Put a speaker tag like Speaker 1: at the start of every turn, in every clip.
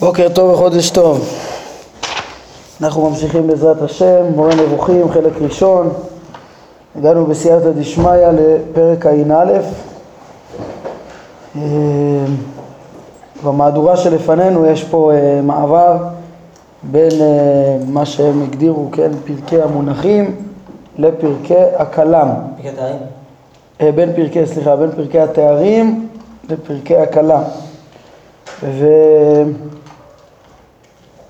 Speaker 1: בוקר טוב וחודש טוב. אנחנו ממשיכים בעזרת השם, מורה נבוכים, חלק ראשון. הגענו בסייעתא דשמיא לפרק ע"א. אה, במהדורה שלפנינו יש פה אה, מעבר בין אה, מה שהם הגדירו, כן, פרקי המונחים לפרקי הכלם.
Speaker 2: פרקי התארים?
Speaker 1: בין פרקי, סליחה, בין פרקי התארים לפרקי הכלם. ולכאורה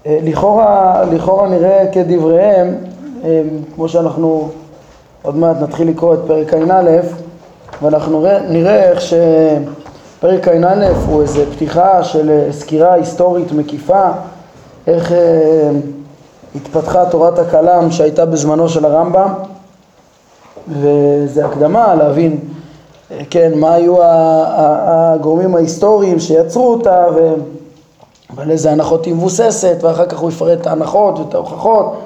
Speaker 1: לכאורה נראה כדבריהם, כמו שאנחנו עוד מעט נתחיל לקרוא את פרק ע"א, ואנחנו נראה איך שפרק ע"א הוא איזה פתיחה של סקירה היסטורית מקיפה, איך התפתחה תורת הכלם שהייתה בזמנו של הרמב"ם, וזה הקדמה להבין כן, מה היו הגורמים ההיסטוריים שיצרו אותה ועל איזה הנחות היא מבוססת ואחר כך הוא יפרט את ההנחות ואת ההוכחות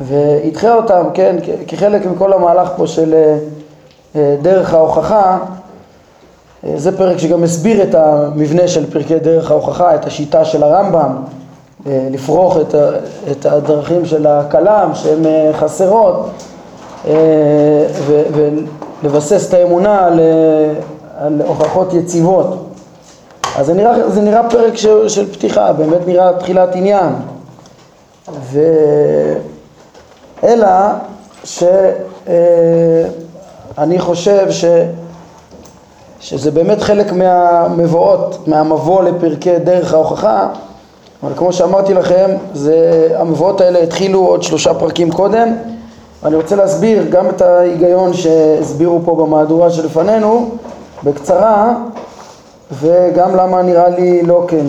Speaker 1: וידחה אותם, כן, כחלק מכל המהלך פה של אה, דרך ההוכחה אה, זה פרק שגם הסביר את המבנה של פרקי דרך ההוכחה, את השיטה של הרמב"ם אה, לפרוח את, הדרכים של הכלם שהן חסרות ולבסס את האמונה על הוכחות יציבות. אז זה נראה, זה נראה פרק של, של פתיחה, באמת נראה תחילת עניין. ו... אלא שאני אה, חושב ש... שזה באמת חלק מהמבואות, מהמבוא לפרקי דרך ההוכחה, אבל כמו שאמרתי לכם, זה, המבואות האלה התחילו עוד שלושה פרקים קודם, ואני רוצה להסביר גם את ההיגיון שהסבירו פה במהדורה שלפנינו בקצרה, וגם למה נראה לי לא כן.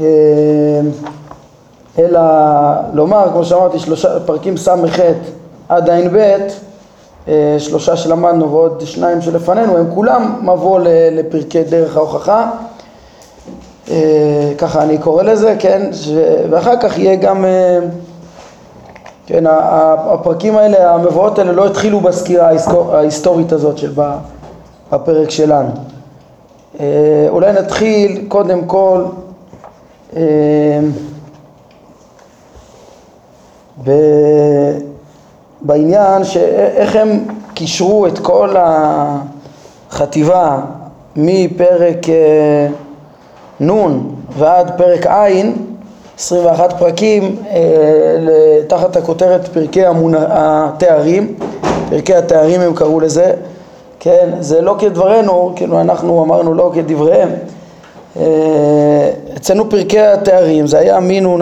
Speaker 1: אה, אלא לומר, כמו שאמרתי, שלושה פרקים ס"ח עד ע"ב, אה, שלושה שלמדנו ועוד שניים שלפנינו, הם כולם מבוא לפרקי דרך ההוכחה, אה, ככה אני קורא לזה, כן, ואחר כך יהיה גם, אה, כן, הפרקים האלה, המבואות האלה לא התחילו בסקירה ההיסטורית הזאת שבפרק שלנו. אולי נתחיל קודם כל בעניין שאיך הם קישרו את כל החטיבה מפרק אה, נ' ועד פרק ע', 21 פרקים, אה, תחת הכותרת פרקי המונ... התארים, פרקי התארים הם קראו לזה, כן, זה לא כדברנו, כאילו אנחנו אמרנו לא כדבריהם, אה, אצלנו פרקי התארים זה היה מינון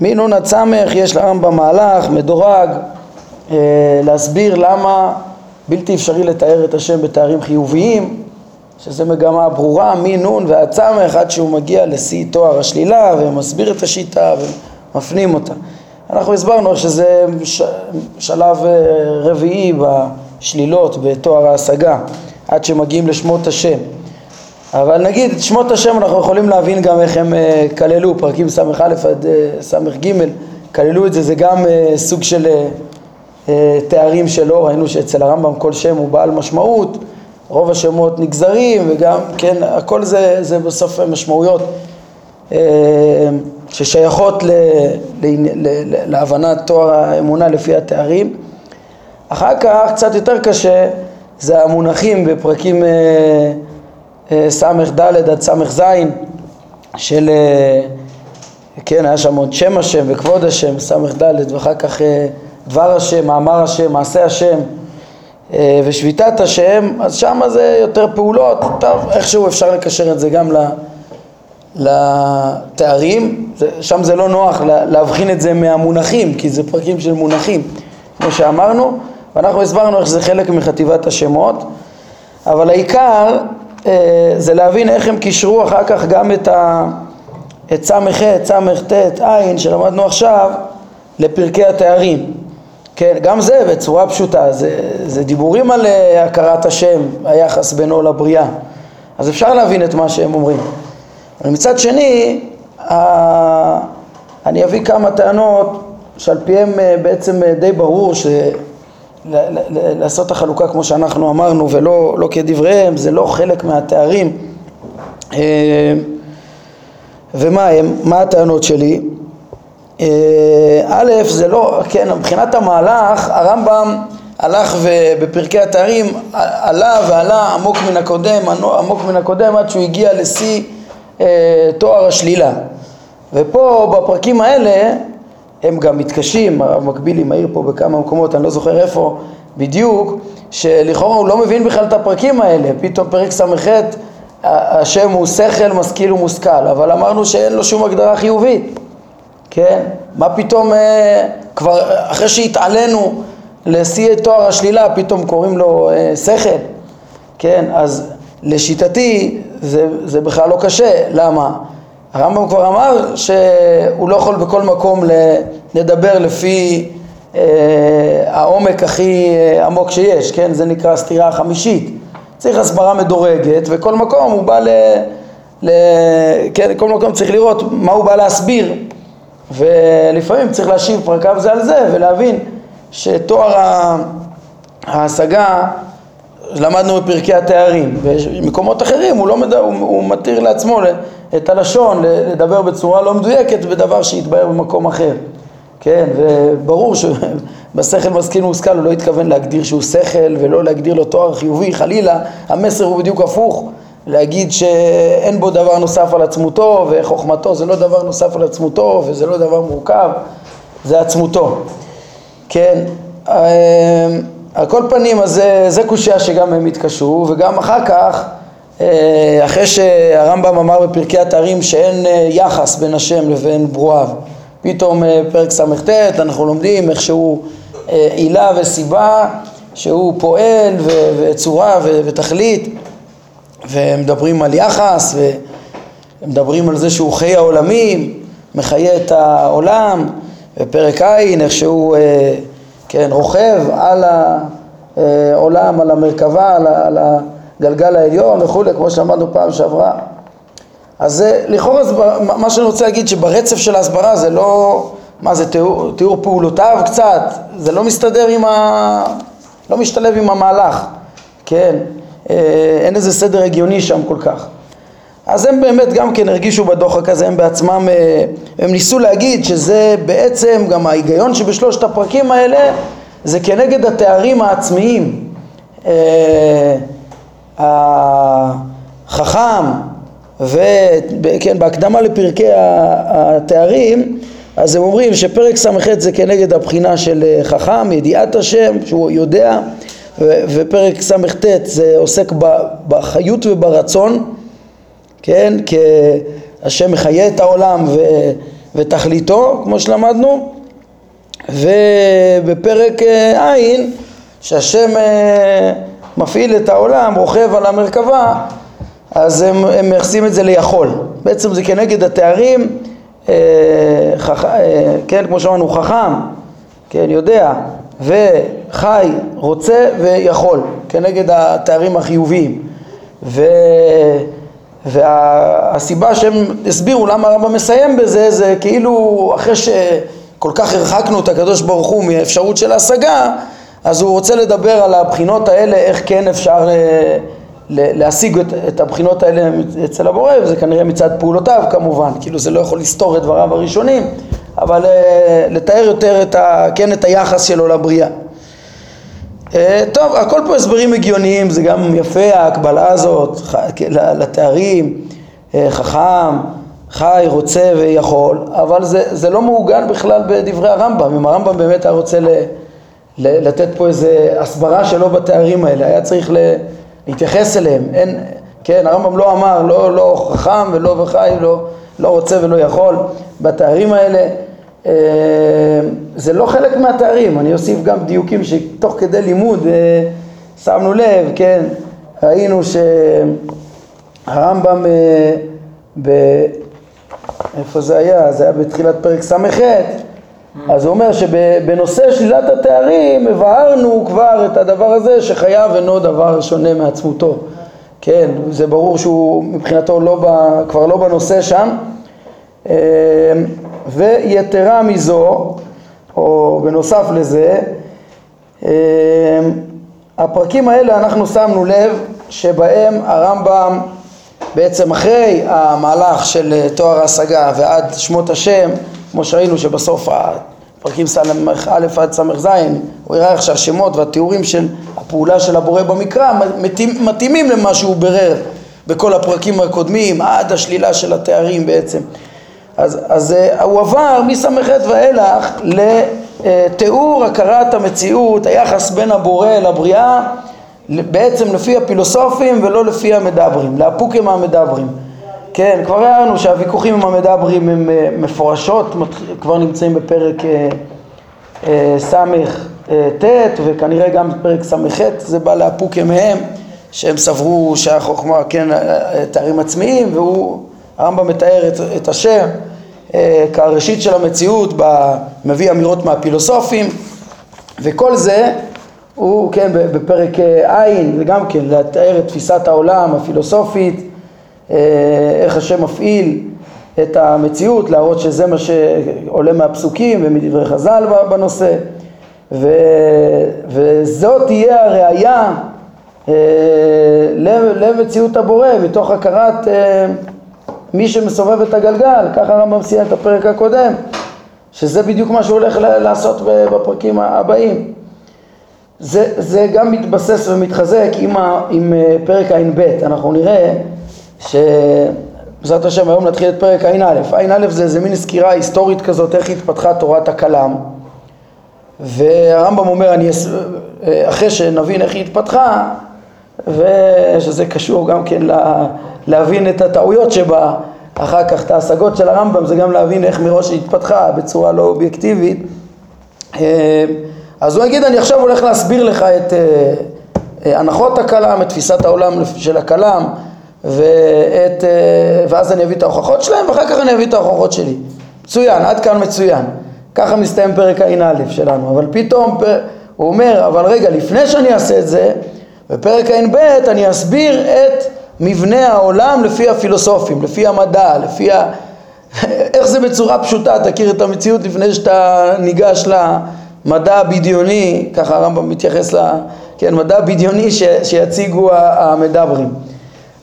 Speaker 1: מנון עד סמך יש לרמב"ם מהלך מדורג אה, להסביר למה בלתי אפשרי לתאר את השם בתארים חיוביים שזה מגמה ברורה מנון ועד סמך עד שהוא מגיע לשיא תואר השלילה ומסביר את השיטה ומפנים אותה אנחנו הסברנו שזה. שלב אה, רביעי בשלילות בתואר ההשגה עד שמגיעים לשמות השם. אבל נגיד את שמות השם אנחנו יכולים להבין גם איך הם אה, כללו, פרקים ס"א עד אה, ס"ג, כללו את זה, זה גם אה, סוג של תארים שלו, ראינו שאצל הרמב"ם כל שם הוא בעל משמעות, רוב השמות נגזרים וגם, כן, הכל זה, זה בסוף משמעויות ששייכות ל, ל, ל, להבנת תואר האמונה לפי התארים. אחר כך, קצת יותר קשה, זה המונחים בפרקים ס"ד עד ס"ז של, אה, כן, היה שם עוד שם השם וכבוד השם, ס"ד, ואחר כך אה, דבר השם, מאמר השם, מעשה השם אה, ושביתת השם, אז שם זה יותר פעולות, טוב, איכשהו אפשר לקשר את זה גם לתארים, שם זה לא נוח להבחין את זה מהמונחים, כי זה פרקים של מונחים, כמו שאמרנו, ואנחנו הסברנו איך זה חלק מחטיבת השמות, אבל העיקר אה, זה להבין איך הם קישרו אחר כך גם את, ה... את ס"ח, ס"ט, ע' שלמדנו עכשיו לפרקי התארים. כן, גם זה בצורה פשוטה, זה, זה דיבורים על אה, הכרת השם, היחס בינו לבריאה. אז אפשר להבין את מה שהם אומרים. אבל מצד שני, אני אביא כמה טענות שעל פיהם אה, בעצם די ברור ש... לעשות את החלוקה כמו שאנחנו אמרנו ולא לא כדבריהם, זה לא חלק מהתארים. אה, ומה הם? מה הטענות שלי? אה, א', זה לא, כן, מבחינת המהלך, הרמב"ם הלך ובפרקי התארים עלה ועלה עמוק מן הקודם, עמוק מן הקודם עד שהוא הגיע לשיא אה, תואר השלילה. ופה בפרקים האלה הם גם מתקשים, הרב מקבילי מעיר פה בכמה מקומות, אני לא זוכר איפה בדיוק, שלכאורה הוא לא מבין בכלל את הפרקים האלה, פתאום פרק ס"ח השם הוא שכל, משכיל ומושכל, אבל אמרנו שאין לו שום הגדרה חיובית, כן? מה פתאום, אה, כבר אחרי שהתעלינו לשיא תואר השלילה, פתאום קוראים לו אה, שכל, כן? אז לשיטתי זה, זה בכלל לא קשה, למה? הרמב"ם כבר אמר שהוא לא יכול בכל מקום לדבר לפי אה, העומק הכי אה, עמוק שיש, כן? זה נקרא סתירה חמישית. צריך הסברה מדורגת, וכל מקום הוא בא ל... ל... כן, כל מקום צריך לראות מה הוא בא להסביר, ולפעמים צריך להשיב פרקיו זה על זה ולהבין שתואר ההשגה למדנו בפרקי התארים, ובמקומות אחרים הוא, לא מד... הוא, הוא מתיר לעצמו את הלשון לדבר בצורה לא מדויקת בדבר שיתבהר במקום אחר, כן, וברור שבשכל משכיל מושכל הוא לא התכוון להגדיר שהוא שכל ולא להגדיר לו תואר חיובי, חלילה, המסר הוא בדיוק הפוך, להגיד שאין בו דבר נוסף על עצמותו וחוכמתו זה לא דבר נוסף על עצמותו וזה לא דבר מורכב, זה עצמותו, כן, אמ, על כל פנים, אז זה, זה קושייה שגם הם התקשרו, וגם אחר כך, אה, אחרי שהרמב"ם אמר בפרקי התארים שאין אה, יחס בין השם לבין ברואיו, פתאום אה, פרק ס"ט אנחנו לומדים איך שהוא עילה וסיבה, שהוא פועל וצורה ותכלית, ומדברים על יחס, ומדברים על זה שהוא חי העולמים, מחיה את העולם, בפרק ע' איך שהוא כן, רוכב על העולם, על המרכבה, על הגלגל העליון וכולי, כמו שלמדנו פעם שעברה. אז זה, לכאורה, מה שאני רוצה להגיד שברצף של ההסברה זה לא, מה זה, תיאור, תיאור פעולותיו קצת, זה לא מסתדר עם ה... לא משתלב עם המהלך, כן, אה, אין איזה סדר הגיוני שם כל כך. אז הם באמת גם כן הרגישו בדוחק הזה, הם בעצמם, אה, הם ניסו להגיד שזה בעצם גם ההיגיון שבשלושת הפרקים האלה זה כנגד התארים העצמיים. החכם, וכן, בהקדמה לפרקי התארים, אז הם אומרים שפרק ס"ח זה כנגד הבחינה של אה, חכם, ידיעת השם, שהוא יודע, ופרק ס"ט זה עוסק בחיות וברצון, כן, כי השם מחיה את העולם ו, ותכליתו, כמו שלמדנו, ובפרק אה, ע' שהשם אה, מפעיל את העולם, רוכב על המרכבה, אז הם, הם מייחסים את זה ליכול. בעצם זה כנגד התארים, אה, חכ, כן, כמו שאמרנו, חכם, כן, יודע, וחי, רוצה ויכול, כנגד התארים החיוביים. ו... והסיבה שהם הסבירו למה הרמב"ם מסיים בזה זה כאילו אחרי שכל כך הרחקנו את הקדוש ברוך הוא מאפשרות של השגה אז הוא רוצה לדבר על הבחינות האלה איך כן אפשר אה, להשיג את, את הבחינות האלה אצל הבורא וזה כנראה מצד פעולותיו כמובן כאילו זה לא יכול לסתור את דבריו הראשונים אבל אה, לתאר יותר את, ה, כן, את היחס שלו לבריאה אה, טוב, הכל פה הסברים הגיוניים, זה גם יפה ההקבלה הזאת לתארים, אה, חכם, חי, רוצה ויכול, אבל זה, זה לא מעוגן בכלל בדברי הרמב"ם. אם הרמב"ם באמת היה רוצה ל, לתת פה איזה הסברה שלו בתארים האלה, היה צריך להתייחס אליהם. אין, כן, הרמב"ם לא אמר לא, לא חכם ולא וחי, לא, לא רוצה ולא יכול בתארים האלה. אה, זה לא חלק מהתארים, אני אוסיף גם דיוקים שתוך כדי לימוד אה, שמנו לב, כן, ראינו שהרמב"ם, אה, ב... איפה זה היה? זה היה בתחילת פרק ס"ח, אז הוא אומר שבנושא שלילת התארים הבהרנו כבר את הדבר הזה שחייב אינו דבר שונה מעצמותו, כן, זה ברור שהוא מבחינתו לא ב... כבר לא בנושא שם. ויתרה מזו, או בנוסף לזה, אמ, הפרקים האלה אנחנו שמנו לב שבהם הרמב"ם בעצם אחרי המהלך של תואר ההשגה ועד שמות השם, כמו שראינו שבסוף פרקים ס"א עד ס"ז, הוא הראה איך שהשמות והתיאורים של הפעולה של הבורא במקרא מתאימים למה שהוא בירר בכל הפרקים הקודמים, עד השלילה של התארים בעצם. אז, אז אה, הוא עבר מס"ח ואילך לתיאור הכרת המציאות, היחס בין הבורא לבריאה, בעצם לפי הפילוסופים ולא לפי המדברים, לאפוקים המדברים. כן, כבר הערנו שהוויכוחים עם המדברים הם אה, מפורשות, כבר נמצאים בפרק אה, אה, ס"ט וכנראה גם בפרק ס"ח, זה בא לאפוקי מהם, שהם סברו שהחוכמה, כן, תארים עצמיים, והוא, הרמב"ם מתאר את, את השם כראשית של המציאות, מביא אמירות מהפילוסופים, וכל זה הוא, כן, בפרק ע', זה גם כן, לתאר את תפיסת העולם הפילוסופית, איך השם מפעיל את המציאות, להראות שזה מה שעולה מהפסוקים ומדברי חז"ל בנושא. ו, וזאת תהיה הראייה אה, למציאות הבורא מתוך הכרת אה, מי שמסובב את הגלגל, ככה הרמב"ם סיים את הפרק הקודם שזה בדיוק מה שהוא הולך לעשות בפרקים הבאים. זה, זה גם מתבסס ומתחזק עם, ה, עם פרק ע"ב, אנחנו נראה שבעזרת השם היום נתחיל את פרק ע"א. ע"א זה איזה מין סקירה היסטורית כזאת, איך התפתחה תורת הכלם. והרמב"ם אומר, אני, אחרי שנבין איך היא התפתחה, ושזה קשור גם כן לה, להבין את הטעויות שבה, אחר כך את ההשגות של הרמב"ם, זה גם להבין איך מראש היא התפתחה בצורה לא אובייקטיבית. אז הוא יגיד, אני עכשיו הולך להסביר לך את אה, הנחות הכלם, את תפיסת העולם של הכלם, ואת, אה, ואז אני אביא את ההוכחות שלהם ואחר כך אני אביא את ההוכחות שלי. מצוין, עד כאן מצוין. ככה מסתיים פרק ע"א שלנו, אבל פתאום הוא אומר, אבל רגע, לפני שאני אעשה את זה, בפרק ע"ב אני אסביר את מבנה העולם לפי הפילוסופים, לפי המדע, לפי ה... איך זה בצורה פשוטה, תכיר את המציאות לפני שאתה ניגש למדע הבדיוני, ככה הרמב"ם מתייחס ל... כן, מדע בדיוני ש... שיציגו המדברים.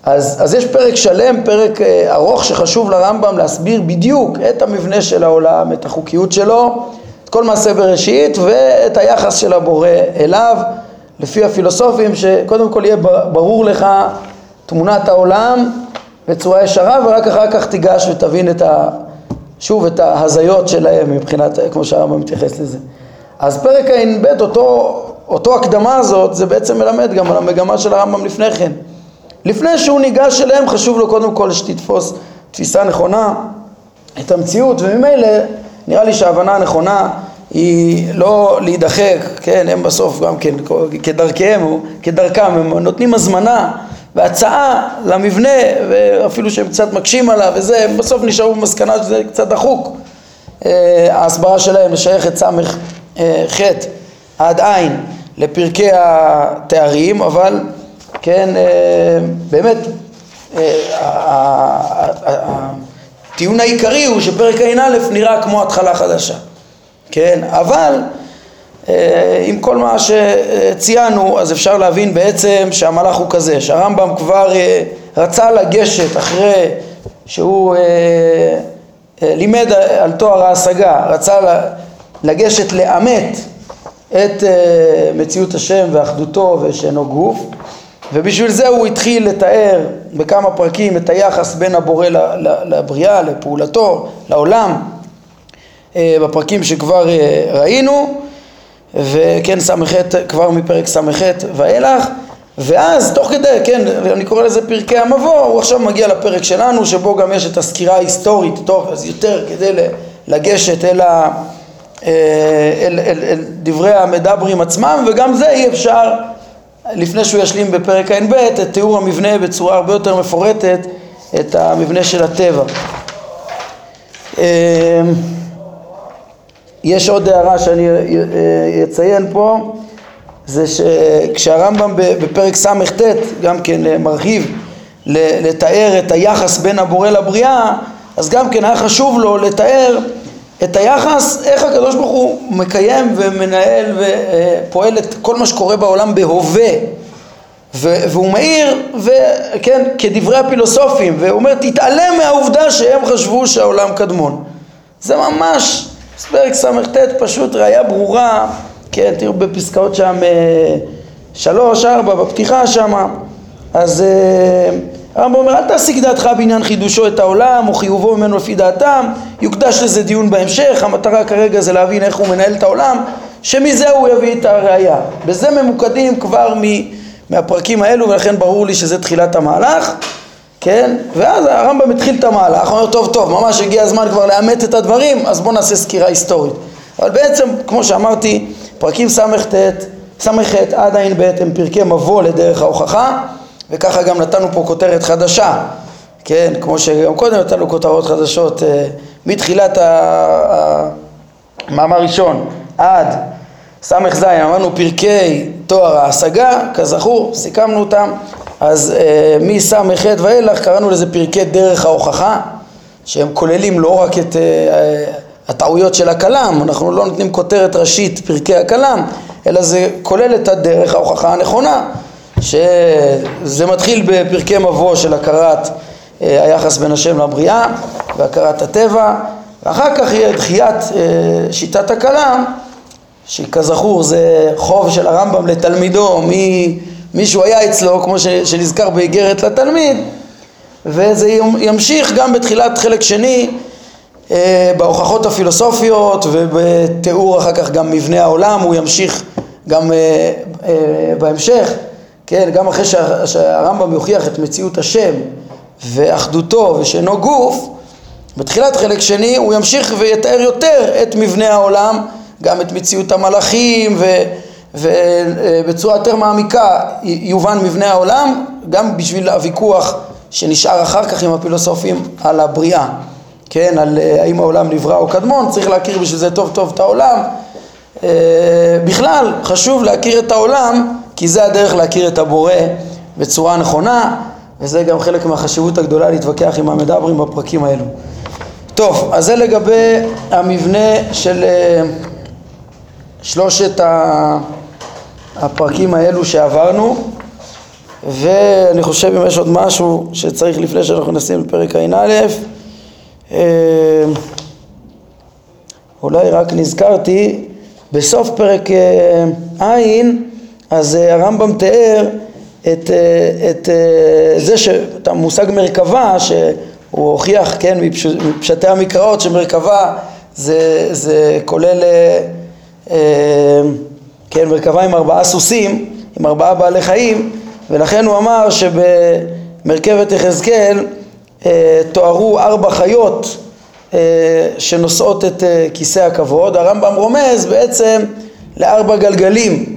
Speaker 1: אז, אז יש פרק שלם, פרק אה, ארוך שחשוב לרמב"ם להסביר בדיוק את המבנה של העולם, את החוקיות שלו, את כל מעשה בראשית ואת היחס של הבורא אליו, לפי הפילוסופים, שקודם כל יהיה ברור לך תמונת העולם בצורה ישרה ורק אחר כך תיגש ותבין את ה... שוב את ההזיות שלהם מבחינת, כמו שהרמב"ם מתייחס לזה. אז פרק ע"ב, אותו, אותו הקדמה הזאת, זה בעצם מלמד גם על המגמה של הרמב"ם לפני כן. לפני שהוא ניגש אליהם חשוב לו קודם כל שתתפוס תפיסה נכונה את המציאות וממילא נראה לי שההבנה הנכונה היא לא להידחק, כן, הם בסוף גם כן כדרכם או כדרכם הם נותנים הזמנה והצעה למבנה ואפילו שהם קצת מקשים עליו וזה, הם בסוף נשארו במסקנה שזה קצת דחוק. אה, ההסברה שלהם לשייך את סמך אה, עד עין לפרקי התארים אבל כן, אה, באמת, אה, הטיעון העיקרי הוא שפרק ע"א נראה כמו התחלה חדשה, כן, אבל אה, עם כל מה שציינו אז אפשר להבין בעצם שהמהלך הוא כזה, שהרמב"ם כבר רצה לגשת אחרי שהוא לימד על תואר ההשגה, רצה לגשת לאמת את מציאות השם ואחדותו ושאינו גוף ובשביל זה הוא התחיל לתאר בכמה פרקים את היחס בין הבורא לבריאה, לפעולתו, לעולם, אה, בפרקים שכבר אה, ראינו, וכן ס"ח, כבר מפרק ס"ח ואילך, ואז תוך כדי, כן, אני קורא לזה פרקי המבוא, הוא עכשיו מגיע לפרק שלנו שבו גם יש את הסקירה ההיסטורית, טוב, אז יותר כדי לגשת אל, ה, אה, אל, אל, אל דברי המדברים עצמם, וגם זה אי אפשר לפני שהוא ישלים בפרק ע"ב את תיאור המבנה בצורה הרבה יותר מפורטת, את המבנה של הטבע. אמ, יש עוד הערה שאני אציין פה, זה שכשהרמב"ם בפרק ס"ט גם כן מרחיב לתאר את היחס בין הבורא לבריאה, אז גם כן היה חשוב לו לתאר את היחס, איך הקדוש ברוך הוא מקיים ומנהל ופועל את כל מה שקורה בעולם בהווה. והוא מעיר, וכן, כדברי הפילוסופים, והוא אומר, תתעלם מהעובדה שהם חשבו שהעולם קדמון. זה ממש, פרק ס"ט פשוט ראייה ברורה, כן, תראו בפסקאות שם אה, שלוש, ארבע, בפתיחה שם, אז אה, הרמב"ם אומר, אל תעסיק דעתך בעניין חידושו את העולם או חיובו ממנו לפי דעתם, יוקדש לזה דיון בהמשך, המטרה כרגע זה להבין איך הוא מנהל את העולם, שמזה הוא יביא את הראייה. בזה ממוקדים כבר מ... מהפרקים האלו ולכן ברור לי שזה תחילת המהלך, כן? ואז הרמב"ם התחיל את המהלך, הוא אומר טוב טוב ממש הגיע הזמן כבר לאמת את הדברים אז בואו נעשה סקירה היסטורית. אבל בעצם כמו שאמרתי פרקים ס"ט, ס"ח עד ע"ב הם פרקי מבוא לדרך ההוכחה וככה גם נתנו פה כותרת חדשה, כן? כמו שגם קודם נתנו כותרות חדשות אה, מתחילת המאמר ראשון עד ס"ז אמרנו פרקי תואר ההשגה, כזכור, סיכמנו אותם, אז אה, מס"ח ואילך קראנו לזה פרקי דרך ההוכחה, שהם כוללים לא רק את אה, הטעויות של הכלם, אנחנו לא נותנים כותרת ראשית פרקי הכלם, אלא זה כולל את הדרך ההוכחה הנכונה, שזה מתחיל בפרקי מבוא של הכרת אה, היחס בין השם לבריאה והכרת הטבע, ואחר כך יהיה דחיית אה, שיטת הכלם שכזכור זה חוב של הרמב"ם לתלמידו, מי, מישהו היה אצלו, כמו שנזכר באיגרת לתלמיד, וזה ימשיך גם בתחילת חלק שני אה, בהוכחות הפילוסופיות ובתיאור אחר כך גם מבנה העולם, הוא ימשיך גם בהמשך, כן, גם אחרי שה, שהרמב"ם יוכיח את מציאות השם ואחדותו ושאינו גוף, בתחילת חלק שני הוא ימשיך ויתאר יותר את מבנה העולם גם את מציאות המלאכים ובצורה יותר מעמיקה יובן מבנה העולם גם בשביל הוויכוח שנשאר אחר כך עם הפילוסופים על הבריאה, כן, על אה, האם העולם נברא או קדמון, צריך להכיר בשביל זה טוב טוב את העולם. אה, בכלל, חשוב להכיר את העולם כי זה הדרך להכיר את הבורא בצורה נכונה וזה גם חלק מהחשיבות הגדולה להתווכח עם המדברים בפרקים האלו. טוב, אז זה לגבי המבנה של אה, שלושת הפרקים האלו שעברנו ואני חושב אם יש עוד משהו שצריך לפני שאנחנו נשים לפרק ע"א אה, אולי רק נזכרתי בסוף פרק אה, ע' אז אה, הרמב"ם תיאר את, את זה, את המושג מרכבה שהוא הוכיח כן מפשטי המקראות שמרכבה זה, זה כולל כן, מרכבה עם ארבעה סוסים, עם ארבעה בעלי חיים, ולכן הוא אמר שבמרכבת יחזקאל אה, תוארו ארבע חיות אה, שנושאות את אה, כיסא הכבוד. הרמב"ם רומז בעצם לארבע גלגלים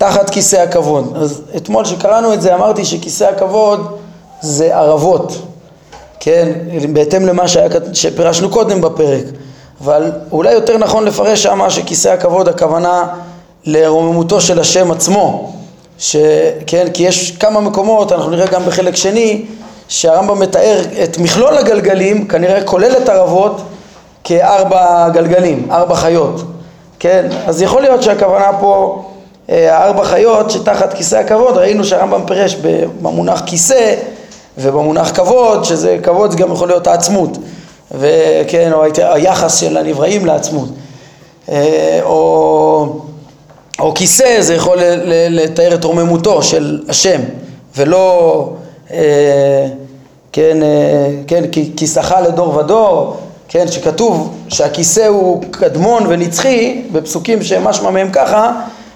Speaker 1: תחת כיסא הכבוד. אז אתמול שקראנו את זה אמרתי שכיסא הכבוד זה ערבות, כן, בהתאם למה שהיה, שפירשנו קודם בפרק. אבל אולי יותר נכון לפרש שמה שכיסא הכבוד הכוונה לרוממותו של השם עצמו, שכן, כי יש כמה מקומות, אנחנו נראה גם בחלק שני, שהרמב"ם מתאר את מכלול הגלגלים, כנראה כולל את ערבות, כארבע גלגלים, ארבע חיות, כן, אז יכול להיות שהכוונה פה אה, ארבע חיות שתחת כיסא הכבוד, ראינו שהרמב"ם פירש במונח כיסא ובמונח כבוד, שזה כבוד זה גם יכול להיות העצמות. וכן, או היחס של הנבראים לעצמות, אה, או, או כיסא זה יכול לתאר את רוממותו של השם, ולא, אה, כן, כן, כיסאך לדור ודור, כן, שכתוב שהכיסא הוא קדמון ונצחי, בפסוקים שמשמע מהם ככה,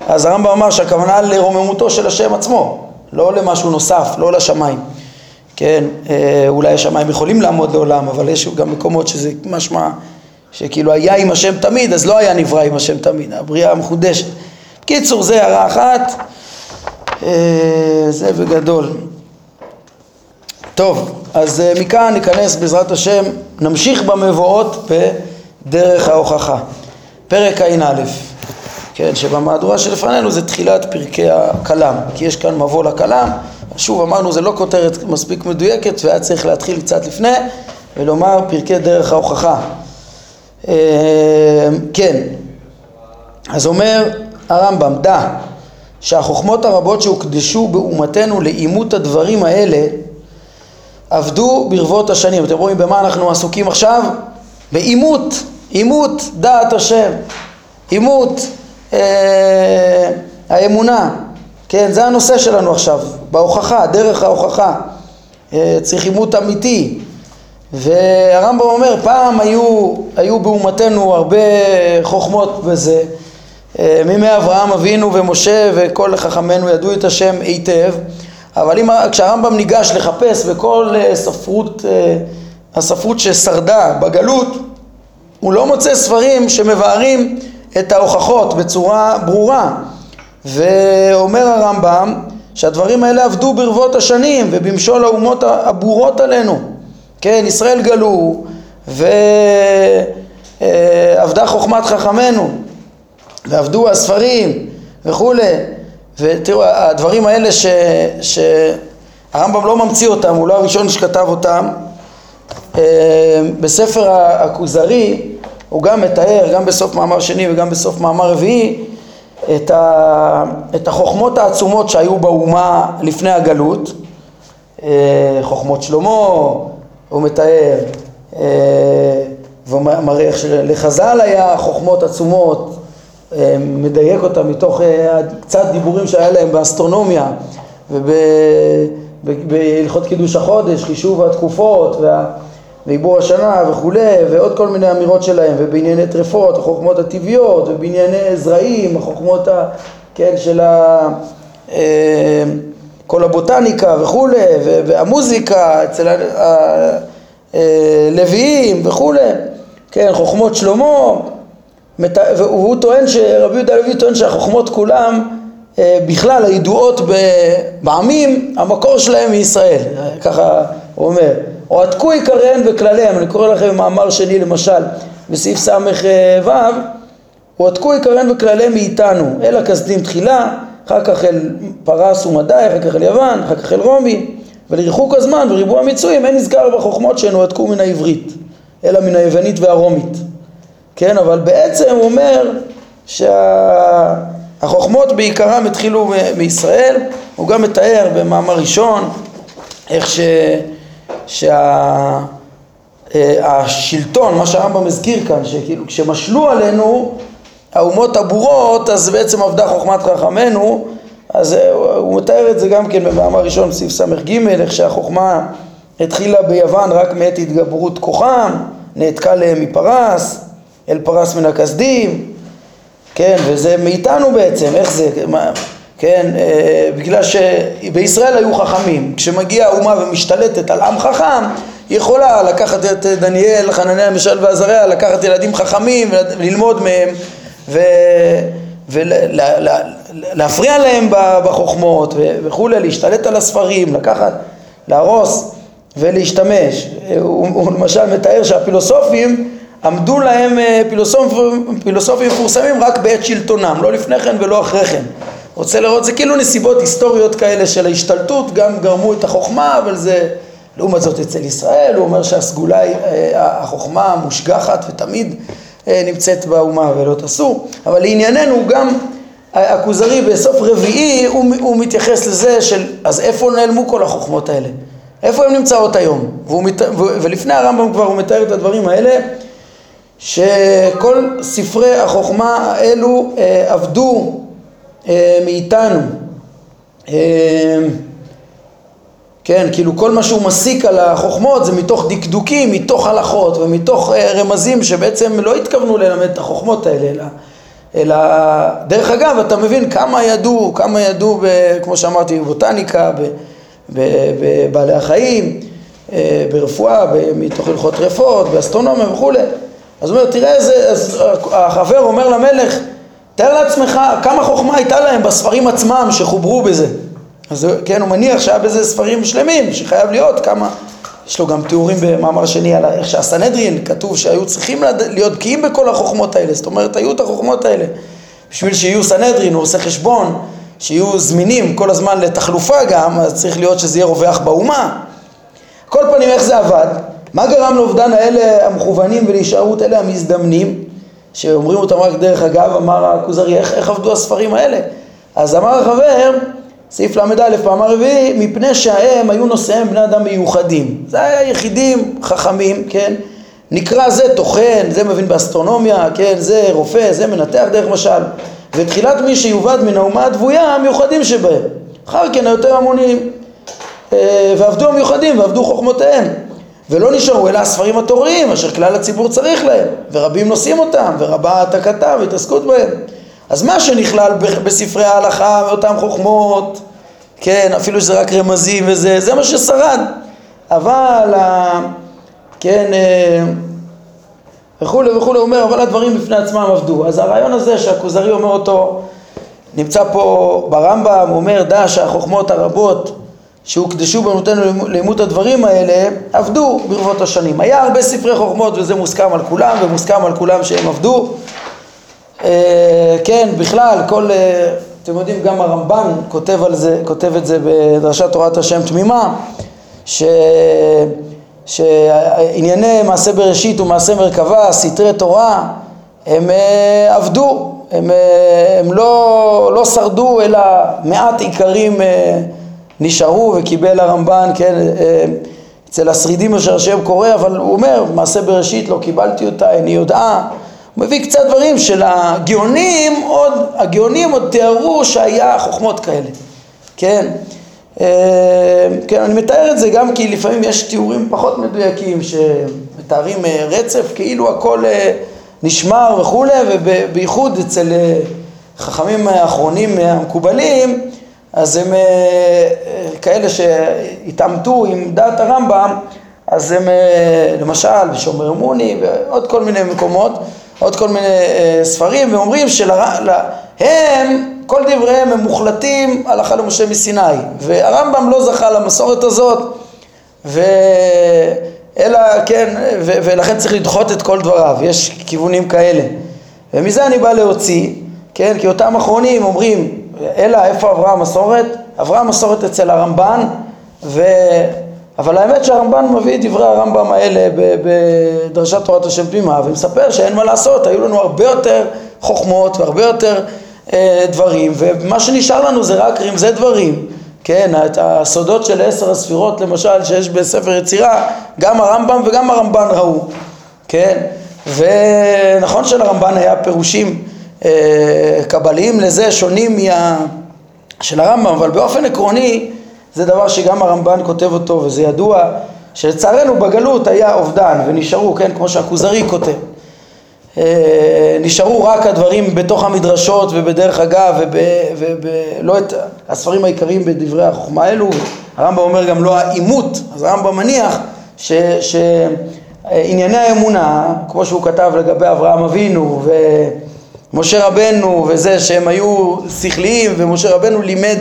Speaker 1: אז הרמב"ם אמר שהכוונה לרוממותו של השם עצמו, לא למשהו נוסף, לא לשמיים. כן, אה, אולי השמיים יכולים לעמוד לעולם, אבל יש גם מקומות שזה משמע שכאילו היה עם השם תמיד, אז לא היה נברא עם השם תמיד, הבריאה המחודשת. קיצור, זה הערה אחת, אה, זה בגדול. טוב, אז אה, מכאן ניכנס בעזרת השם, נמשיך במבואות בדרך ההוכחה. פרק ע"א, כן, שבמהדורה שלפנינו זה תחילת פרקי הכלם, כי יש כאן מבוא לכלם שוב אמרנו זה לא כותרת מספיק מדויקת והיה צריך להתחיל קצת לפני ולומר פרקי דרך ההוכחה. אה, כן, אז אומר הרמב"ם, דע שהחוכמות הרבות שהוקדשו באומתנו לאימות הדברים האלה עבדו ברבות השנים. אתם רואים במה אנחנו עסוקים עכשיו? באימות, אימות דעת השם, אימות אה, האמונה, כן, זה הנושא שלנו עכשיו, בהוכחה, דרך ההוכחה, אה, צריך אימות אמיתי, והרמב"ם אומר, פעם היו, היו באומתנו הרבה חוכמות בזה, אה, מימי אברהם אבינו ומשה וכל חכמינו ידעו את השם היטב, אבל אם, כשהרמב"ם ניגש לחפש בכל אה, ספרות, הספרות ששרדה בגלות, הוא לא מוצא ספרים שמבארים את ההוכחות בצורה ברורה. ואומר הרמב"ם שהדברים האלה עבדו ברבות השנים ובמשול האומות הבורות עלינו. כן, ישראל גלו ועבדה חוכמת חכמינו ועבדו הספרים וכולי. ותראו הדברים האלה ש... שהרמב"ם לא ממציא אותם, הוא לא הראשון שכתב אותם. אה, בספר הכוזרי הוא גם מתאר, גם בסוף מאמר שני וגם בסוף מאמר רביעי, את, ה, את החוכמות העצומות שהיו באומה לפני הגלות, אה, חוכמות שלמה, הוא מתאר, אה, ומראה איך שלחז"ל היה חוכמות עצומות, אה, מדייק אותם מתוך קצת דיבורים שהיה להם באסטרונומיה ובהלכות קידוש החודש, חישוב התקופות וה... ועיבור השנה וכולי, ועוד כל מיני אמירות שלהם, ובענייני טרפות, החוכמות הטבעיות, ובענייני זרעים, החוכמות ה... כן, של ה... אה, כל הבוטניקה וכולי, והמוזיקה אצל הלוויים אה, וכולי, כן, חוכמות שלמה, והוא טוען, רבי יהודה הלוי טוען שהחוכמות כולם אה, בכלל הידועות בעמים, המקור שלהם מישראל, ככה הוא אומר. הועתקו עיקריהם וכלליהם, אני קורא לכם מאמר שני למשל בסעיף ס"ו, הועתקו עיקריהם וכלליהם מאיתנו, אל הכסדים תחילה, אחר כך אל פרס ומדי, אחר כך אל יוון, אחר כך אל רומי, ולריחוק הזמן וריבוע המיצויים אין נזכר בחוכמות שהן הועתקו מן העברית, אלא מן היוונית והרומית. כן, אבל בעצם הוא אומר שהחוכמות שה... בעיקרם התחילו מישראל, הוא גם מתאר במאמר ראשון איך ש... שהשלטון, שה, מה שהרמב"ם הזכיר כאן, שכאילו כשמשלו עלינו האומות הבורות, אז בעצם עבדה חוכמת חכמינו, אז הוא מתאר את זה גם כן במאמר ראשון בסעיף ס"ג, איך שהחוכמה התחילה ביוון רק מעת התגברות כוחם, נעתקה להם מפרס, אל פרס מן הכסדים, כן, וזה מאיתנו בעצם, איך זה, מה, כן, אה, בגלל שבישראל היו חכמים, כשמגיעה האומה ומשתלטת על עם חכם, היא יכולה לקחת את דניאל, חנניה, משל ועזריה, לקחת ילדים חכמים וללמוד מהם ולהפריע להם בחוכמות וכולי, להשתלט על הספרים, לקחת, להרוס ולהשתמש. הוא, הוא למשל מתאר שהפילוסופים עמדו להם אה, פילוסופים מפורסמים רק בעת שלטונם, לא לפני כן ולא אחרי כן. רוצה לראות, זה כאילו נסיבות היסטוריות כאלה של ההשתלטות, גם גרמו את החוכמה, אבל זה, לעומת זאת אצל ישראל, הוא אומר שהסגולה אה, החוכמה המושגחת ותמיד אה, נמצאת באומה ולא תסור, אבל לענייננו גם הכוזרי בסוף רביעי הוא, הוא מתייחס לזה של אז איפה נעלמו כל החוכמות האלה? איפה הן נמצאות היום? מת, ולפני הרמב"ם כבר הוא מתאר את הדברים האלה שכל ספרי החוכמה האלו אה, עבדו מאיתנו. אה, כן, כאילו כל מה שהוא מסיק על החוכמות זה מתוך דקדוקים, מתוך הלכות ומתוך אה, רמזים שבעצם לא התכוונו ללמד את החוכמות האלה, אלא, אלא דרך אגב אתה מבין כמה ידעו, כמה ידעו, ב, כמו שאמרתי, בבוטניקה, בבעלי החיים, ברפואה, מתוך הלכות טרפות, באסטרונומיה וכולי. אז הוא אומר, תראה איזה, החבר אומר למלך, תאר לעצמך כמה חוכמה הייתה להם בספרים עצמם שחוברו בזה. אז כן, הוא מניח שהיה בזה ספרים שלמים, שחייב להיות כמה... יש לו גם תיאורים במאמר שני על איך שהסנהדרין כתוב שהיו צריכים להיות בקיאים בכל החוכמות האלה, זאת אומרת היו את החוכמות האלה. בשביל שיהיו סנהדרין, הוא עושה חשבון, שיהיו זמינים כל הזמן לתחלופה גם, אז צריך להיות שזה יהיה רווח באומה. כל פנים איך זה עבד? מה גרם לאובדן האלה המכוונים ולהישארות אלה המזדמנים? שאומרים אותם רק דרך אגב, אמר הכוזרי, איך, איך עבדו הספרים האלה? אז אמר החבר, סעיף ל"א, פעם רביעי, מפני שהם היו נושאיהם בני אדם מיוחדים. זה היה יחידים חכמים, כן? נקרא זה טוחן, זה מבין באסטרונומיה, כן? זה רופא, זה מנתח דרך משל. ותחילת מי שיובד מן האומה הדבויה, המיוחדים שבהם. אחר כן היותר המונים. אה, ועבדו המיוחדים ועבדו חוכמותיהם. ולא נשארו אלא הספרים התוריים אשר כלל הציבור צריך להם, ורבים נושאים אותם, ורבה העתקתם והתעסקות בהם. אז מה שנכלל בספרי ההלכה ואותן חוכמות, כן, אפילו שזה רק רמזים וזה, זה מה ששרד. אבל, כן, אה, וכולי וכולי, אומר, אבל הדברים בפני עצמם עבדו. אז הרעיון הזה שהכוזרי אומר אותו, נמצא פה ברמב"ם, הוא אומר, דע שהחוכמות הרבות שהוקדשו בנותינו לימוד הדברים האלה, עבדו ברבות השנים. היה הרבה ספרי חוכמות וזה מוסכם על כולם, ומוסכם על כולם שהם עבדו. אה, כן, בכלל, כל, אה, אתם יודעים, גם הרמב"ן כותב זה, כותב את זה בדרשת תורת השם תמימה, ש... שענייני מעשה בראשית ומעשה מרכבה, סתרי תורה, הם אה, עבדו, הם, הם לא, לא שרדו אלא מעט עיקרים נשארו וקיבל הרמב"ן, כן, אצל השרידים אשר השם קורא, אבל הוא אומר, מעשה בראשית לא קיבלתי אותה, איני יודעה הוא מביא קצת דברים של הגאונים, עוד, הגאונים עוד תיארו שהיה חוכמות כאלה, כן? אה, כן, אני מתאר את זה גם כי לפעמים יש תיאורים פחות מדויקים שמתארים אה, רצף, כאילו הכל אה, נשמר וכולי, ובייחוד אצל חכמים האחרונים המקובלים, אז הם כאלה שהתעמתו עם דעת הרמב"ם, אז הם למשל בשומר מוני ועוד כל מיני מקומות, עוד כל מיני אה, ספרים, ואומרים שהם, כל דבריהם הם מוחלטים הלכה למשה מסיני, והרמב"ם לא זכה למסורת הזאת, ו... אלא, כן, ו... ולכן צריך לדחות את כל דבריו, יש כיוונים כאלה. ומזה אני בא להוציא, כן, כי אותם אחרונים אומרים, אלא איפה עברה המסורת? עברה המסורת אצל הרמב"ן, ו... אבל האמת שהרמב"ן מביא את דברי הרמב"ם האלה בדרשת תורת השם פנימה ומספר שאין מה לעשות, היו לנו הרבה יותר חוכמות והרבה יותר אה, דברים ומה שנשאר לנו זה רק רמזי דברים, כן, הסודות של עשר הספירות למשל שיש בספר יצירה, גם הרמב"ם וגם הרמב"ן ראו, כן, ונכון שלרמב"ן היה פירושים קבליים לזה שונים מה... של הרמב"ם, אבל באופן עקרוני זה דבר שגם הרמב"ן כותב אותו וזה ידוע שלצערנו בגלות היה אובדן ונשארו, כן, כמו שהכוזרי כותב. אה, נשארו רק הדברים בתוך המדרשות ובדרך אגב ולא את הספרים העיקריים בדברי החוכמה האלו. הרמב"ם אומר גם לא העימות. אז הרמב"ם מניח שענייני האמונה כמו שהוא כתב לגבי אברהם אבינו ומשה רבנו וזה שהם היו שכליים ומשה רבנו לימד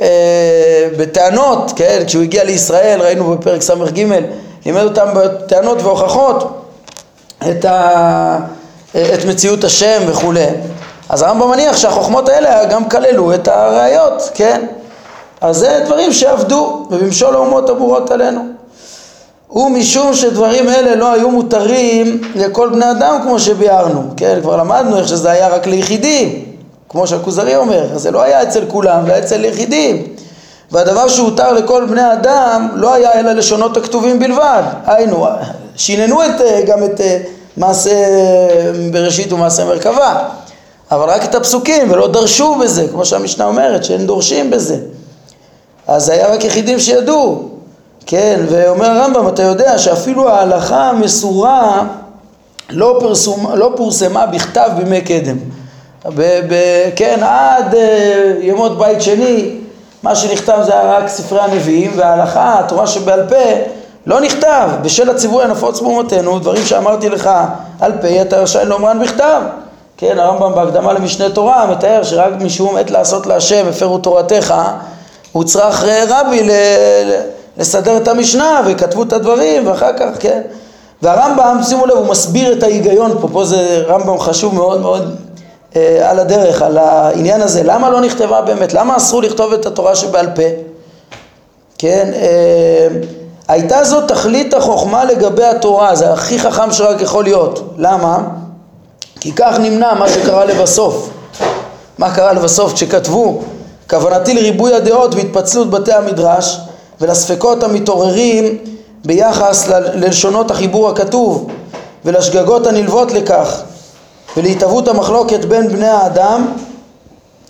Speaker 1: אה, בטענות, כן, כשהוא הגיע לישראל, ראינו בפרק ס"ג, לימד אותם בטענות והוכחות את, ה, את מציאות השם וכולי. אז הרמב"ם מניח שהחוכמות האלה גם כללו את הראיות, כן? אז זה דברים שעבדו ובמשול האומות הבורות עלינו. ומשום שדברים אלה לא היו מותרים לכל בני אדם כמו שביארנו, כן? כבר למדנו איך שזה היה רק ליחידים. כמו שהכוזרי אומר, זה לא היה אצל כולם, זה היה אצל יחידים. והדבר שהותר לכל בני אדם לא היה אלא לשונות הכתובים בלבד. היינו, שיננו את, אה, גם את אה, מעשה בראשית ומעשה מרכבה, אבל רק את הפסוקים ולא דרשו בזה, כמו שהמשנה אומרת, שאין דורשים בזה. אז היה רק יחידים שידעו, כן, ואומר הרמב"ם, אתה יודע שאפילו ההלכה המסורה לא, פרסום, לא פורסמה בכתב בימי קדם. ב- ב- כן, עד uh, ימות בית שני, מה שנכתב זה רק ספרי הנביאים וההלכה, התורה שבעל פה, לא נכתב. בשל הציווי הנפוץ באומתנו, דברים שאמרתי לך על פה, אתה רשאי לאומרן בכתב. כן, הרמב"ם בהקדמה למשנה תורה מתאר שרק משום עת לעשות להשם הפרו תורתך, הוא צריך רבי ל- לסדר את המשנה וכתבו את הדברים ואחר כך, כן. והרמב"ם, שימו לב, הוא מסביר את ההיגיון פה, פה זה רמב"ם חשוב מאוד מאוד אה, על הדרך, על העניין הזה, למה לא נכתבה באמת, למה אסרו לכתוב את התורה שבעל פה? כן, אה, הייתה זו תכלית החוכמה לגבי התורה, זה הכי חכם שרק יכול להיות, למה? כי כך נמנע מה שקרה לבסוף, מה קרה לבסוף כשכתבו? כוונתי לריבוי הדעות והתפצלות בתי המדרש ולספקות המתעוררים ביחס ללשונות החיבור הכתוב ולשגגות הנלוות לכך ולהתהוות המחלוקת בין בני האדם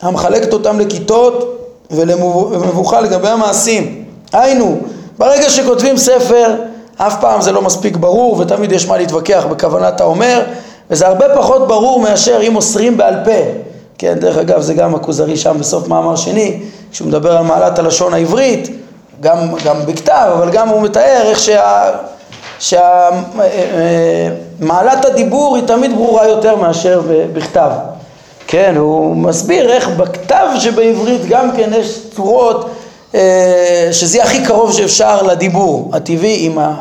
Speaker 1: המחלקת אותם לכיתות ולמבוכה לגבי המעשים. היינו, ברגע שכותבים ספר אף פעם זה לא מספיק ברור ותמיד יש מה להתווכח בכוונת האומר וזה הרבה פחות ברור מאשר אם מוסרים בעל פה כן, דרך אגב זה גם הכוזרי שם בסוף מאמר שני כשהוא מדבר על מעלת הלשון העברית גם, גם בכתב אבל גם הוא מתאר איך שה... שמעלת שה... אה, הדיבור היא תמיד ברורה יותר מאשר בכתב כן, הוא מסביר איך בכתב שבעברית גם כן יש צורות אה, שזה הכי קרוב שאפשר לדיבור הטבעי עם, ה,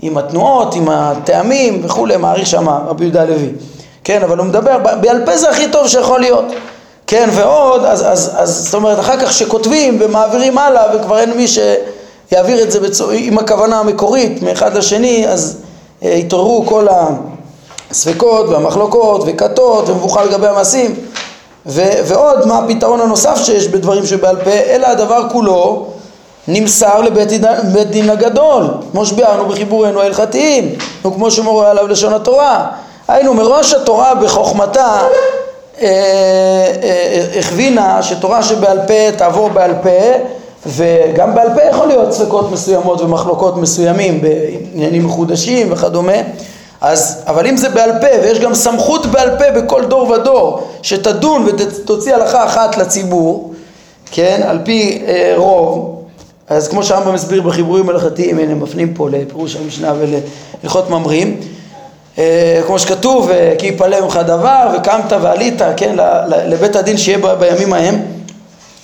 Speaker 1: עם התנועות, עם הטעמים וכולי, מעריך שם רבי יהודה הלוי. כן, אבל הוא מדבר, בעל פה זה הכי טוב שיכול להיות. כן, ועוד, אז, אז, אז זאת אומרת, אחר כך שכותבים ומעבירים הלאה וכבר אין מי שיעביר את זה בצור, עם הכוונה המקורית מאחד לשני, אז אה, התעוררו כל הספקות והמחלוקות וכתות ומבוכה לגבי המעשים. ו, ועוד, מה הפתרון הנוסף שיש בדברים שבעל פה, אלא הדבר כולו נמסר לבית דין, דין הגדול, כמו שביארנו בחיבורנו ההלכתיים, וכמו שמורה עליו לשון התורה. היינו, מראש התורה בחוכמתה הכווינה שתורה שבעל פה תעבור בעל פה וגם בעל פה יכול להיות ספקות מסוימות ומחלוקות מסוימים בעניינים מחודשים וכדומה. אז, אבל אם זה בעל פה ויש גם סמכות בעל פה בכל דור ודור שתדון ותוציא הלכה אחת לציבור, כן, על פי אה, רוב, אז כמו שהרמב"ם מסביר בחיבורים הלכתיים, הנה מפנים פה לפירוש המשנה ולהלכות ממרים, אה, כמו שכתוב, אה, כי יפלא ממך דבר וקמת ועלית, כן, לבית הדין שיהיה בימים ההם,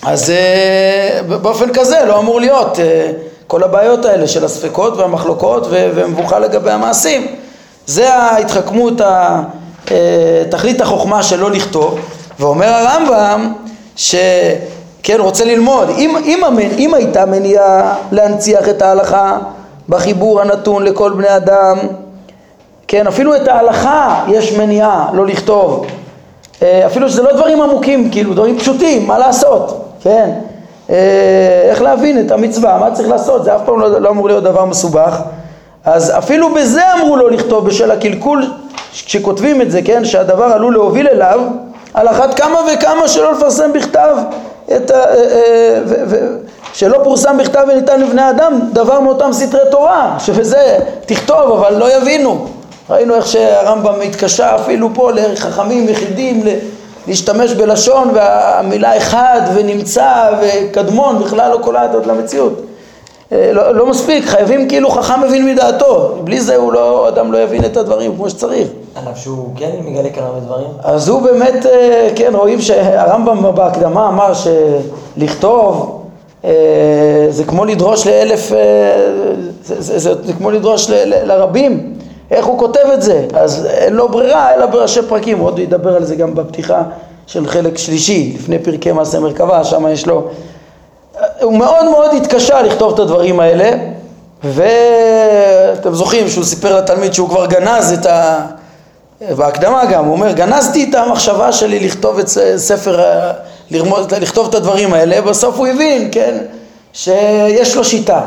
Speaker 1: אז אה, באופן כזה לא אמור להיות אה, כל הבעיות האלה של הספקות והמחלוקות ומבוכה לגבי המעשים. זה ההתחכמות, אה, תכלית החוכמה שלא לכתוב, ואומר הרמב"ם שכן רוצה ללמוד, אם, אם, אם, אם הייתה מניעה להנציח את ההלכה בחיבור הנתון לכל בני אדם, כן, אפילו את ההלכה יש מניעה לא לכתוב, אה, אפילו שזה לא דברים עמוקים, כאילו דברים פשוטים, מה לעשות, כן, אה, איך להבין את המצווה, מה צריך לעשות, זה אף פעם לא, לא אמור להיות דבר מסובך. אז אפילו בזה אמרו לו לכתוב בשל הקלקול כשכותבים את זה, כן, שהדבר עלול להוביל אליו, על אחת כמה וכמה שלא לפרסם בכתב את ה... אה, אה, שלא פורסם בכתב וניתן לבני אדם דבר מאותם סתרי תורה, שבזה תכתוב אבל לא יבינו. ראינו איך שהרמב"ם התקשה אפילו פה לחכמים יחידים להשתמש בלשון והמילה אחד ונמצא וקדמון בכלל לא קולעת עוד למציאות. אה, לא, לא מספיק, חייבים כאילו חכם מבין מדעתו, בלי זה הוא לא, אדם לא יבין את הדברים כמו שצריך.
Speaker 2: עליו שהוא כן מגלה כאן הרבה דברים?
Speaker 1: אז הוא באמת, אה, כן, רואים שהרמב"ם בהקדמה אמר שלכתוב אה, זה כמו לדרוש לאלף, זה, זה, זה, זה כמו לדרוש ל, ל, לרבים, איך הוא כותב את זה? אז אין לו ברירה אלא בראשי פרקים, הוא עוד ידבר על זה גם בפתיחה של חלק שלישי, לפני פרקי מעשה מרכבה, שם יש לו הוא מאוד מאוד התקשה לכתוב את הדברים האלה. ואתם זוכרים שהוא סיפר לתלמיד שהוא כבר גנז את ה... בהקדמה גם, הוא אומר גנזתי את המחשבה שלי לכתוב את ספר, לרמוד, לכתוב את הדברים האלה, בסוף הוא הבין, כן, שיש לו שיטה,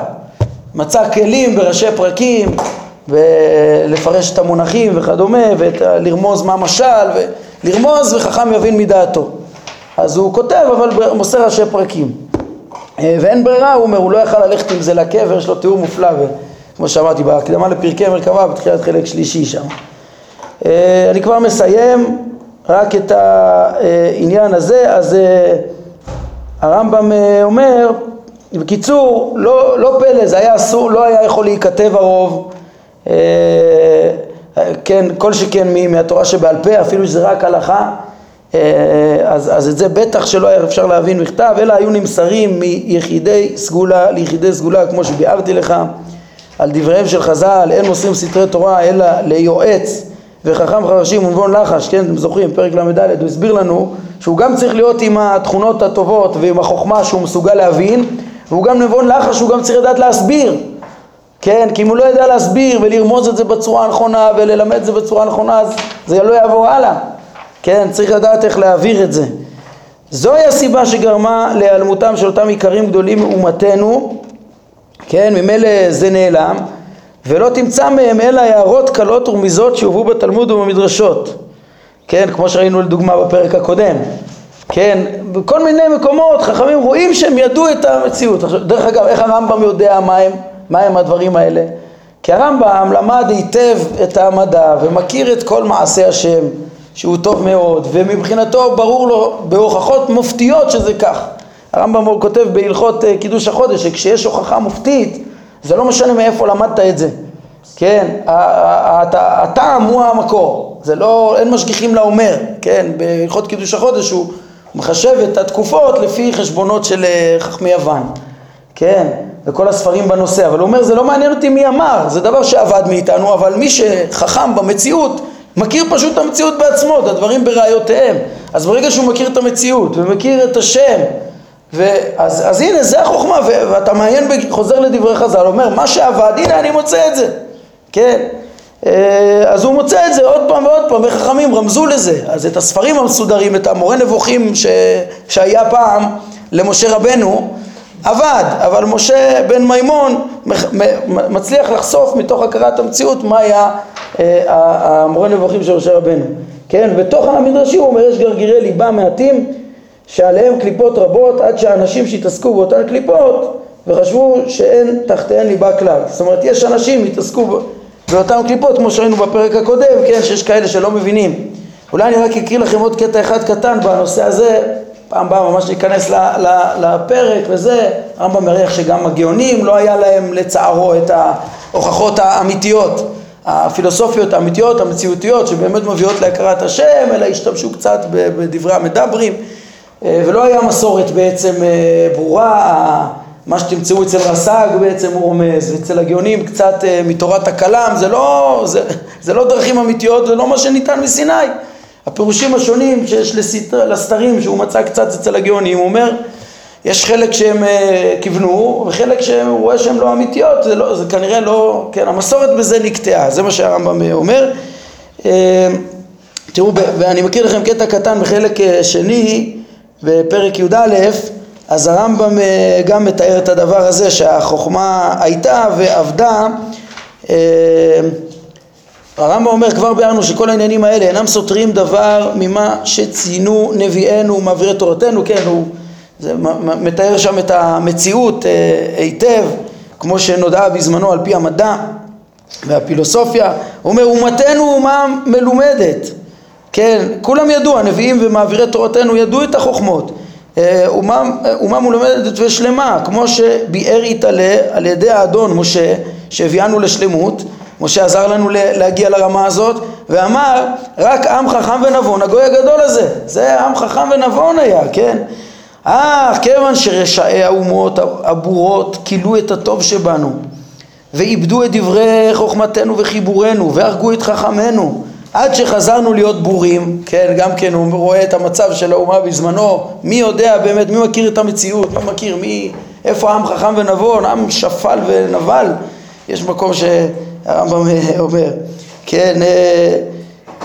Speaker 1: מצא כלים בראשי פרקים ולפרש את המונחים וכדומה ולרמוז מה משל ולרמוז וחכם יבין מדעתו. אז הוא כותב אבל מוסר ראשי פרקים. אה, ואין ברירה, הוא אומר, הוא לא יכל ללכת עם זה לקבר, יש לו תיאור מופלא, כמו שאמרתי, בהקדמה לפרקי מרכבה, בתחילת חלק שלישי שם. אה, אני כבר מסיים רק את העניין הזה, אז אה, הרמב"ם אומר, בקיצור, לא, לא פלא, זה היה אסור, לא היה יכול להיכתב הרוב, כן, כל שכן מהתורה שבעל פה, אפילו שזה רק הלכה, אה, אז, אז את זה בטח שלא היה אפשר להבין בכתב, אלא היו נמסרים מיחידי סגולה ליחידי סגולה, כמו שביארתי לך, על דבריהם של חז"ל, אין מוסרים סתרי תורה אלא ליועץ וחכם חרשים ונבון לחש, כן, אתם זוכרים, פרק ל"ד, הוא הסביר לנו שהוא גם צריך להיות עם התכונות הטובות ועם החוכמה שהוא מסוגל להבין, והוא גם נבון לחש, הוא גם צריך לדעת להסביר, כן, כי אם הוא לא יודע להסביר ולרמוז את זה בצורה הנכונה וללמד את זה בצורה הנכונה, אז זה לא יעבור הלאה. כן, צריך לדעת איך להעביר את זה. זוהי הסיבה שגרמה להיעלמותם של אותם עיקרים גדולים מאומתנו, כן, ממילא זה נעלם, ולא תמצא מהם אלא הערות קלות ורמיזות שהובאו בתלמוד ובמדרשות, כן, כמו שראינו לדוגמה בפרק הקודם, כן, בכל מיני מקומות חכמים רואים שהם ידעו את המציאות. דרך אגב, איך הרמב"ם יודע מה הם, מה הם הדברים האלה? כי הרמב"ם למד היטב את המדע ומכיר את כל מעשי השם שהוא טוב מאוד ומבחינתו ברור לו בהוכחות מופתיות שזה כך. הרמב"ם כותב בהלכות אה, קידוש החודש שכשיש הוכחה מופתית זה לא משנה מאיפה למדת את זה, כן, הטעם הוא המקור, זה לא, אין משגיחים לאומר, כן, בהלכות קידוש החודש הוא מחשב את התקופות לפי חשבונות של אה, חכמי יוון, כן, וכל הספרים בנושא, אבל הוא אומר זה לא מעניין אותי מי אמר, זה דבר שעבד מאיתנו, אבל מי שחכם במציאות מכיר פשוט את המציאות בעצמו, את הדברים בראיותיהם, אז ברגע שהוא מכיר את המציאות ומכיר את השם, ואז, אז הנה זה החוכמה, ו, ואתה מעיין, חוזר לדברי חז"ל, אומר מה שעבד, הנה אני מוצא את זה, כן, אה, אז הוא מוצא את זה עוד פעם ועוד פעם, וחכמים רמזו לזה, אז את הספרים המסודרים, את המורה נבוכים ש, שהיה פעם למשה רבנו, עבד, אבל משה בן מימון מצליח לחשוף מתוך הכרת המציאות מה היה אה, המורה נבוכים של משה רבנו. כן, בתוך המדרשים הוא אומר יש גרגירי ליבה מעטים שעליהם קליפות רבות עד שהאנשים שהתעסקו באותן קליפות וחשבו שאין תחתיהן ליבה כלל. זאת אומרת יש אנשים שהתעסקו באותן קליפות כמו שראינו בפרק הקודם, כן, שיש כאלה שלא מבינים. אולי אני רק אקריא לכם עוד קטע אחד קטן בנושא הזה פעם באה ממש להיכנס לפרק וזה, הרמב"ם מריח שגם הגאונים לא היה להם לצערו את ההוכחות האמיתיות, הפילוסופיות האמיתיות, המציאותיות שבאמת מביאות להכרת השם, אלא השתמשו קצת בדברי המדברים אה, ולא היה מסורת בעצם אה, ברורה, מה שתמצאו אצל רס"ג בעצם הוא רומז, ואצל הגאונים קצת אה, מתורת הכלם, זה לא, זה, זה לא דרכים אמיתיות, זה לא מה שניתן מסיני הפירושים השונים שיש לסתר, לסתרים שהוא מצא קצת אצל הגאונים, הוא אומר יש חלק שהם uh, כיוונו וחלק שהוא רואה שהם לא אמיתיות, זה, לא, זה כנראה לא, כן, המסורת בזה נקטעה, זה מה שהרמב"ם אה, אומר. Uh, תראו, ואני מכיר לכם קטע קטן בחלק שני, בפרק י"א, אז הרמב"ם גם מתאר את הדבר הזה שהחוכמה הייתה ועבדה הרמב"ם אומר כבר ביארנו שכל העניינים האלה אינם סותרים דבר ממה שציינו נביאינו ומעבירי תורתנו, כן, הוא זה, מתאר שם את המציאות אה, היטב, כמו שנודעה בזמנו על פי המדע והפילוסופיה, הוא אומר אומתנו אומה מלומדת, כן, כולם ידעו, הנביאים ומעבירי תורתנו ידעו את החוכמות, אה, אומה, אומה מלומדת ושלמה, כמו שביאר יתעלה על ידי האדון משה שהביאנו לשלמות משה עזר לנו להגיע לרמה הזאת ואמר רק עם חכם ונבון הגוי הגדול הזה. זה עם חכם ונבון היה כן? אך כיוון שרשעי האומות הבורות כילו את הטוב שבנו ואיבדו את דברי חוכמתנו וחיבורנו והרגו את חכמנו עד שחזרנו להיות בורים, כן, גם כן הוא רואה את המצב של האומה בזמנו, מי יודע באמת, מי מכיר את המציאות, מי מכיר, מי, איפה עם חכם ונבון, עם שפל ונבל, יש מקום ש... הרמב"ם אומר, כן, אה,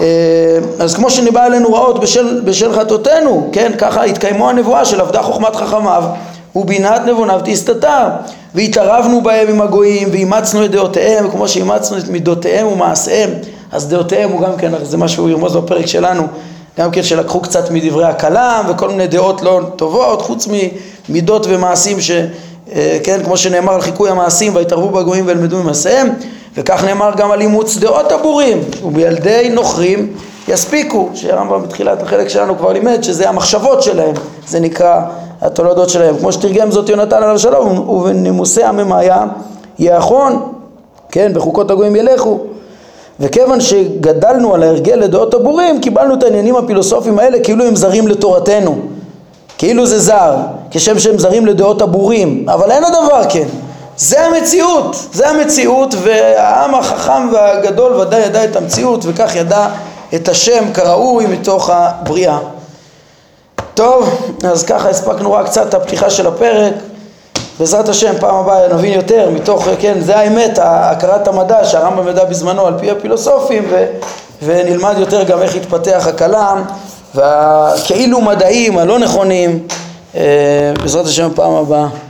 Speaker 1: אה, אז כמו שניבא עלינו רעות בשל, בשל חטאותינו, כן, ככה התקיימו הנבואה של עבדה חוכמת חכמיו ובינת נבוניו תסתתר והתערבנו בהם עם הגויים ואימצנו את דעותיהם כמו שאימצנו את מידותיהם ומעשיהם אז דעותיהם הוא גם כן, זה מה שהוא ירמוז בפרק שלנו גם כן שלקחו קצת מדברי הכלם וכל מיני דעות לא טובות חוץ ממידות ומעשים ש... אה, כן, כמו שנאמר על חיקוי המעשים והתערבו בגויים וילמדו ממעשיהם וכך נאמר גם על אימוץ דעות הבורים ובילדי נוכרים יספיקו שהרמב"ם בתחילת החלק שלנו כבר לימד שזה המחשבות שלהם זה נקרא התולדות שלהם. כמו שתרגם זאת יונתן עליו שלום ובנימוסי הממיה יאחון כן בחוקות הגויים ילכו. וכיוון שגדלנו על ההרגל לדעות הבורים קיבלנו את העניינים הפילוסופיים האלה כאילו הם זרים לתורתנו. כאילו זה זר כשם שהם זרים לדעות הבורים אבל אין הדבר כן זה המציאות, זה המציאות והעם החכם והגדול ודאי ידע את המציאות וכך ידע את השם כראוי מתוך הבריאה. טוב, אז ככה הספקנו רק קצת את הפתיחה של הפרק בעזרת השם פעם הבאה נבין יותר מתוך, כן, זה האמת, הכרת המדע שהרמב"ם ידע בזמנו על פי הפילוסופים ו, ונלמד יותר גם איך התפתח הכלם והכאילו מדעים הלא נכונים, אה, בעזרת השם בפעם הבאה.